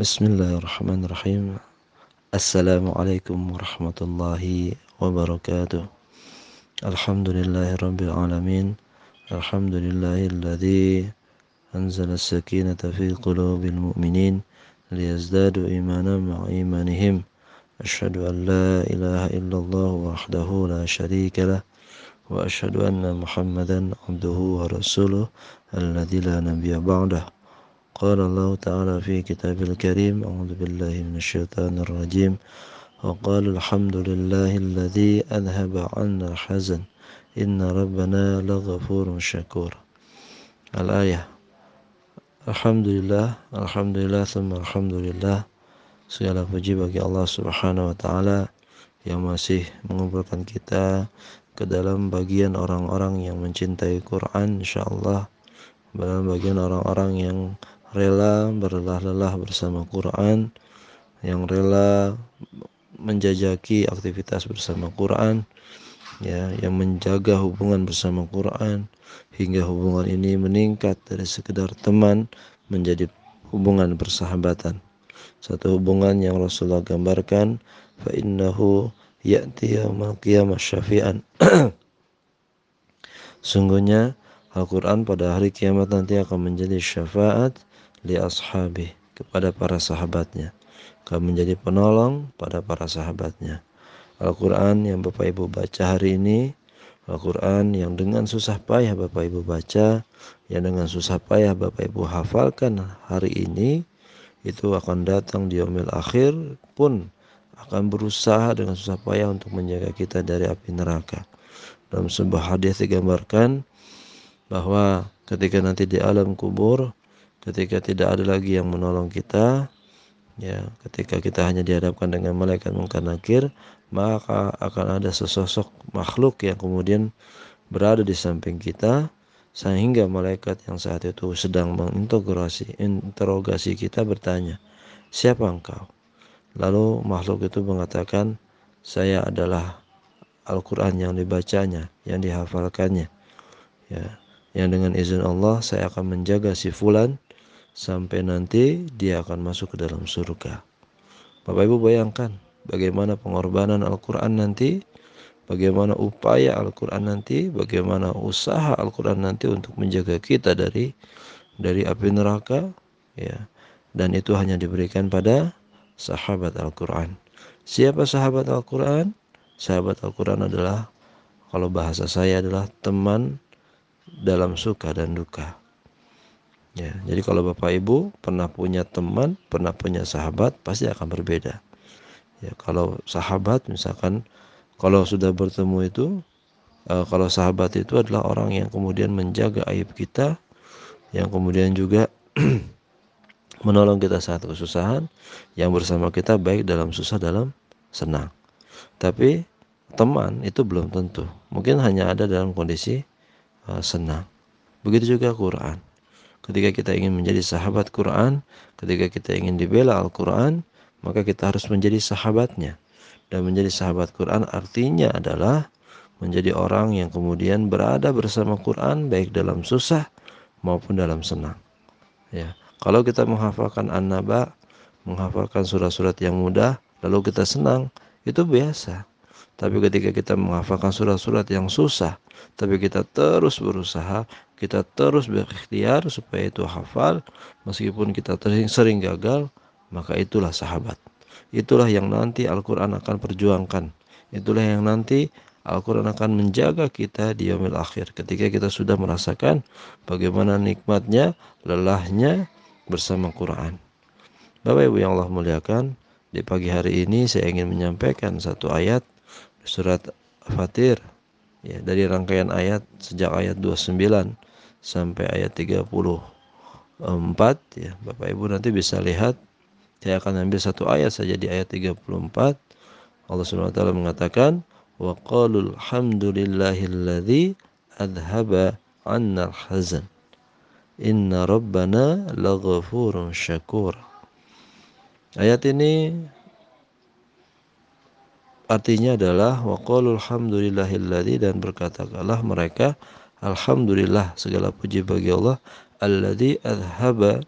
بسم الله الرحمن الرحيم السلام عليكم ورحمة الله وبركاته الحمد لله رب العالمين الحمد لله الذي أنزل السكينة في قلوب المؤمنين ليزدادوا إيمانا مع إيمانهم أشهد أن لا إله إلا الله وحده لا شريك له وأشهد أن محمدا عبده ورسوله الذي لا نبي بعده قال الله تعالى في كتاب الكريم أعوذ بالله من الشيطان الرجيم وقال الحمد لله الذي أذهب عنا الحزن إن ربنا لغفور شكور الآية الحمد لله الحمد لله ثم الحمد لله segala puji bagi Allah Subhanahu wa taala yang masih mengumpulkan kita ke dalam bagian orang-orang yang mencintai Quran insyaallah dalam bagian orang-orang yang rela berlelah-lelah bersama Quran, yang rela menjajaki aktivitas bersama Quran, ya, yang menjaga hubungan bersama Quran hingga hubungan ini meningkat dari sekedar teman menjadi hubungan persahabatan. Satu hubungan yang Rasulullah gambarkan fa innahu ya'ti yaumal qiyamah syafi'an. Sungguhnya Al-Quran pada hari kiamat nanti akan menjadi syafaat li ashabi kepada para sahabatnya. Akan menjadi penolong pada para sahabatnya. Al-Quran yang Bapak Ibu baca hari ini Al-Quran yang dengan susah payah Bapak Ibu baca yang dengan susah payah Bapak Ibu hafalkan hari ini itu akan datang di omil akhir pun akan berusaha dengan susah payah untuk menjaga kita dari api neraka. Dalam sebuah hadis digambarkan bahwa ketika nanti di alam kubur ketika tidak ada lagi yang menolong kita ya ketika kita hanya dihadapkan dengan malaikat mungkar nakir maka akan ada sesosok makhluk yang kemudian berada di samping kita sehingga malaikat yang saat itu sedang mengintegrasi interogasi kita bertanya siapa engkau? Lalu makhluk itu mengatakan saya adalah Al-Quran yang dibacanya yang dihafalkannya. Ya yang dengan izin Allah saya akan menjaga si fulan sampai nanti dia akan masuk ke dalam surga. Bapak Ibu bayangkan bagaimana pengorbanan Al-Quran nanti, bagaimana upaya Al-Quran nanti, bagaimana usaha Al-Quran nanti untuk menjaga kita dari dari api neraka, ya. Dan itu hanya diberikan pada sahabat Al-Quran. Siapa sahabat Al-Quran? Sahabat Al-Quran adalah kalau bahasa saya adalah teman dalam suka dan duka. Ya, jadi kalau Bapak Ibu pernah punya teman, pernah punya sahabat, pasti akan berbeda. Ya, kalau sahabat misalkan kalau sudah bertemu itu uh, kalau sahabat itu adalah orang yang kemudian menjaga aib kita, yang kemudian juga menolong kita saat kesusahan, yang bersama kita baik dalam susah dalam senang. Tapi teman itu belum tentu. Mungkin hanya ada dalam kondisi uh, senang. Begitu juga Quran ketika kita ingin menjadi sahabat Quran, ketika kita ingin dibela Al-Quran, maka kita harus menjadi sahabatnya. Dan menjadi sahabat Quran artinya adalah menjadi orang yang kemudian berada bersama Quran baik dalam susah maupun dalam senang. Ya, kalau kita menghafalkan An-Naba, menghafalkan surat-surat yang mudah, lalu kita senang, itu biasa. Tapi ketika kita menghafalkan surat-surat yang susah, tapi kita terus berusaha, kita terus berikhtiar supaya itu hafal, meskipun kita sering, gagal, maka itulah sahabat. Itulah yang nanti Al-Quran akan perjuangkan. Itulah yang nanti Al-Quran akan menjaga kita di yaumil akhir. Ketika kita sudah merasakan bagaimana nikmatnya, lelahnya bersama Quran. Bapak Ibu yang Allah muliakan, di pagi hari ini saya ingin menyampaikan satu ayat surat Fatir ya dari rangkaian ayat sejak ayat 29 sampai ayat 34 ya. Bapak Ibu nanti bisa lihat saya akan ambil satu ayat saja di ayat 34 Allah Subhanahu wa taala mengatakan wa qalul hamdulillahilladzi adhaba 'anna al-hazan. Inna rabbana laghafurun syakur. Ayat ini artinya adalah waqalul hamdulillahilladzi dan berkatakanlah mereka alhamdulillah segala puji bagi Allah. Alladzi adhaba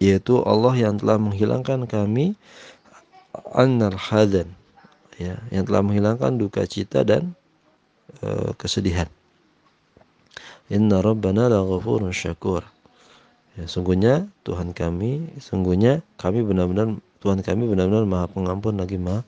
yaitu Allah yang telah menghilangkan kami annal hadan ya yang telah menghilangkan duka cita dan uh, kesedihan. Inna rabbana laghafurun syakur. Ya sungguhnya Tuhan kami sungguhnya kami benar-benar Tuhan kami benar-benar Maha Pengampun lagi Maha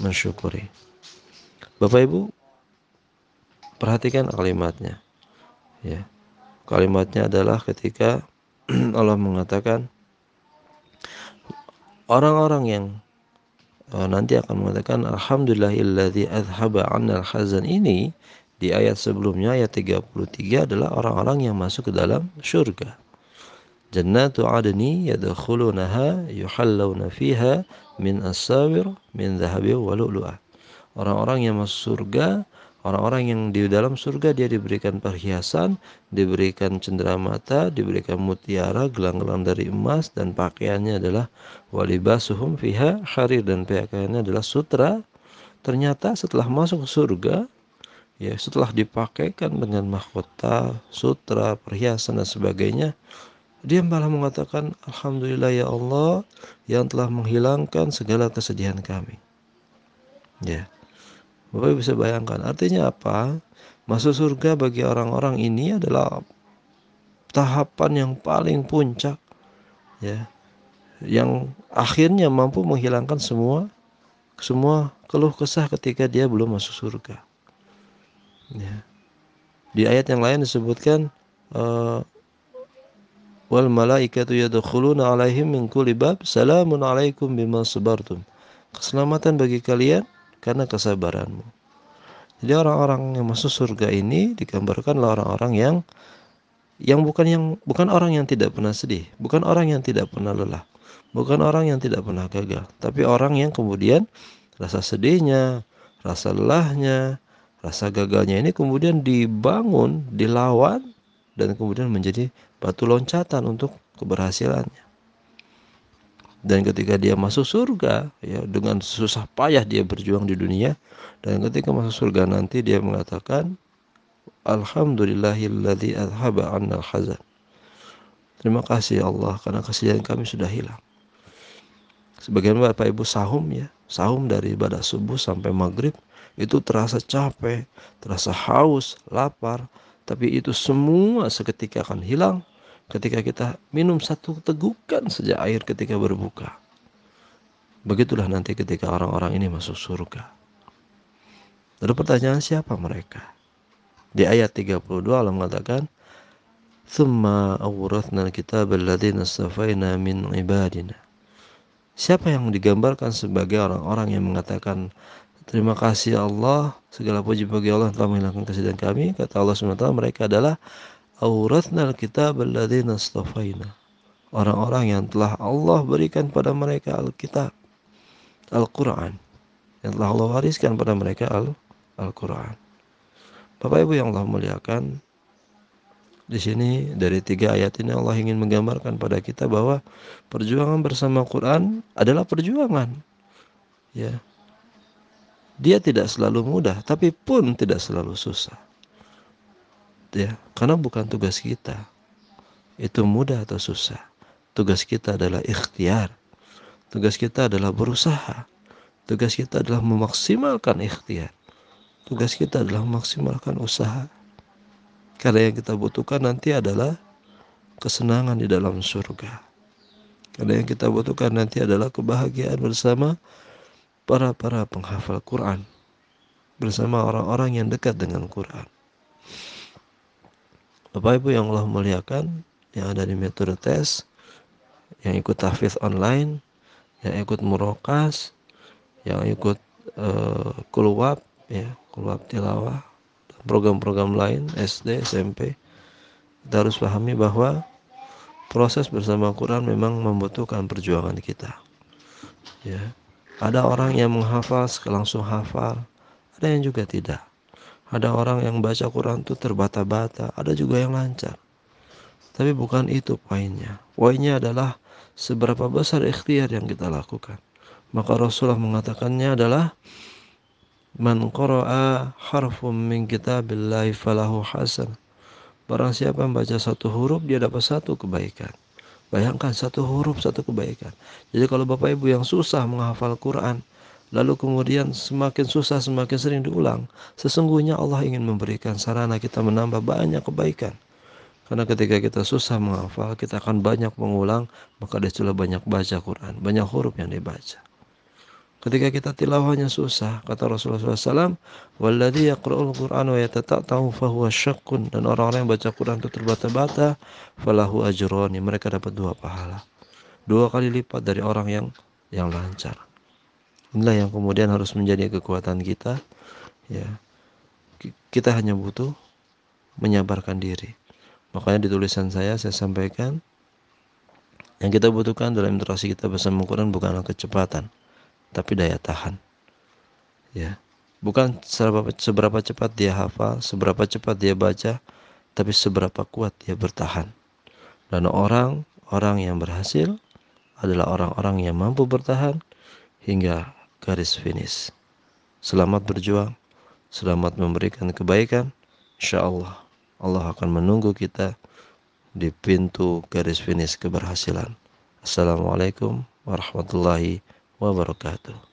mensyukuri. Bapak Ibu perhatikan kalimatnya ya kalimatnya adalah ketika Allah mengatakan orang-orang yang uh, nanti akan mengatakan alhamdulillahilladzi azhaba 'annal hazan ini di ayat sebelumnya ayat 33 adalah orang-orang yang masuk ke dalam surga. Jannatu adni yadkhulunaha yuhallawna fiha min asawir min dhahabi wa lu'lu'ah. Orang-orang yang masuk surga Orang-orang yang di dalam surga dia diberikan perhiasan, diberikan cenderamata, diberikan mutiara, gelang-gelang dari emas dan pakaiannya adalah walibasuhum fiha harir dan pakaiannya adalah sutra. Ternyata setelah masuk surga, ya setelah dipakaikan dengan mahkota, sutra, perhiasan dan sebagainya, dia malah mengatakan alhamdulillah ya Allah yang telah menghilangkan segala kesedihan kami. Ya. Bapak bisa bayangkan artinya apa? Masuk surga bagi orang-orang ini adalah tahapan yang paling puncak ya. Yang akhirnya mampu menghilangkan semua semua keluh kesah ketika dia belum masuk surga. Ya. Di ayat yang lain disebutkan uh, wal malaikatu yadkhuluna alaihim min kulli bab salamun alaikum bima sabartum. Keselamatan bagi kalian karena kesabaranmu. Jadi orang-orang yang masuk surga ini digambarkanlah orang-orang yang yang bukan yang bukan orang yang tidak pernah sedih, bukan orang yang tidak pernah lelah, bukan orang yang tidak pernah gagal, tapi orang yang kemudian rasa sedihnya, rasa lelahnya, rasa gagalnya ini kemudian dibangun, dilawan dan kemudian menjadi batu loncatan untuk keberhasilannya. Dan ketika dia masuk surga, ya dengan susah payah dia berjuang di dunia, dan ketika masuk surga nanti dia mengatakan, Alhamdulillahilladzi adhaba al hazan. Terima kasih ya Allah karena kesedihan kami sudah hilang. Sebagian Bapak Ibu sahum ya, sahum dari ibadah subuh sampai maghrib itu terasa capek, terasa haus, lapar, tapi itu semua seketika akan hilang ketika kita minum satu tegukan saja air ketika berbuka. Begitulah nanti ketika orang-orang ini masuk surga. Lalu pertanyaan siapa mereka? Di ayat 32 Allah mengatakan, "Tsumma awrathna al-kitaba alladziina istafaina min ibadina." Siapa yang digambarkan sebagai orang-orang yang mengatakan Terima kasih Allah, segala puji bagi Allah telah menghilangkan kesedihan kami. Kata Allah SWT, mereka adalah Auratna kitab alladzina astafaina. Orang-orang yang telah Allah berikan pada mereka Alkitab, Al-Quran. Yang telah Allah wariskan pada mereka Al-Quran. Bapak Ibu yang Allah muliakan, di sini dari tiga ayat ini Allah ingin menggambarkan pada kita bahwa perjuangan bersama Quran adalah perjuangan. Ya. Dia tidak selalu mudah, tapi pun tidak selalu susah ya karena bukan tugas kita. Itu mudah atau susah? Tugas kita adalah ikhtiar. Tugas kita adalah berusaha. Tugas kita adalah memaksimalkan ikhtiar. Tugas kita adalah memaksimalkan usaha. Karena yang kita butuhkan nanti adalah kesenangan di dalam surga. Karena yang kita butuhkan nanti adalah kebahagiaan bersama para para penghafal Quran. Bersama orang-orang yang dekat dengan Quran Bapak Ibu yang Allah muliakan yang ada di metode tes yang ikut tahfiz online yang ikut murokas yang ikut uh, kulwab ya kulwab tilawah program-program lain SD SMP kita harus pahami bahwa proses bersama Quran memang membutuhkan perjuangan kita. Ya ada orang yang menghafal langsung hafal ada yang juga tidak ada orang yang baca Quran itu terbata-bata, ada juga yang lancar. Tapi bukan itu poinnya. Poinnya adalah seberapa besar ikhtiar yang kita lakukan. Maka Rasulullah mengatakannya adalah Man qara'a harfum min kitabillahi falahu hasan. Barang siapa yang baca satu huruf dia dapat satu kebaikan. Bayangkan satu huruf satu kebaikan. Jadi kalau Bapak Ibu yang susah menghafal Quran, lalu kemudian semakin susah semakin sering diulang, sesungguhnya Allah ingin memberikan sarana kita menambah banyak kebaikan. Karena ketika kita susah menghafal, kita akan banyak mengulang, maka di situlah banyak baca Quran, banyak huruf yang dibaca. Ketika kita tilawahnya susah, kata Rasulullah SAW, "Walladzi yaqra'ul Qur'an wa yatata'tahu fahuwa syakkun." Dan orang-orang yang baca Quran itu terbata-bata, falahu ajroni. Mereka dapat dua pahala. Dua kali lipat dari orang yang yang lancar. Inilah yang kemudian harus menjadi kekuatan kita. Ya, kita hanya butuh menyabarkan diri. Makanya di tulisan saya saya sampaikan yang kita butuhkan dalam interaksi kita bersama Quran bukanlah kecepatan tapi daya tahan. Ya. Bukan seberapa, seberapa cepat dia hafal, seberapa cepat dia baca, tapi seberapa kuat dia bertahan. Dan orang orang yang berhasil adalah orang-orang yang mampu bertahan hingga garis finish. Selamat berjuang, selamat memberikan kebaikan. Insya Allah, Allah akan menunggu kita di pintu garis finish keberhasilan. Assalamualaikum warahmatullahi wabarakatuh.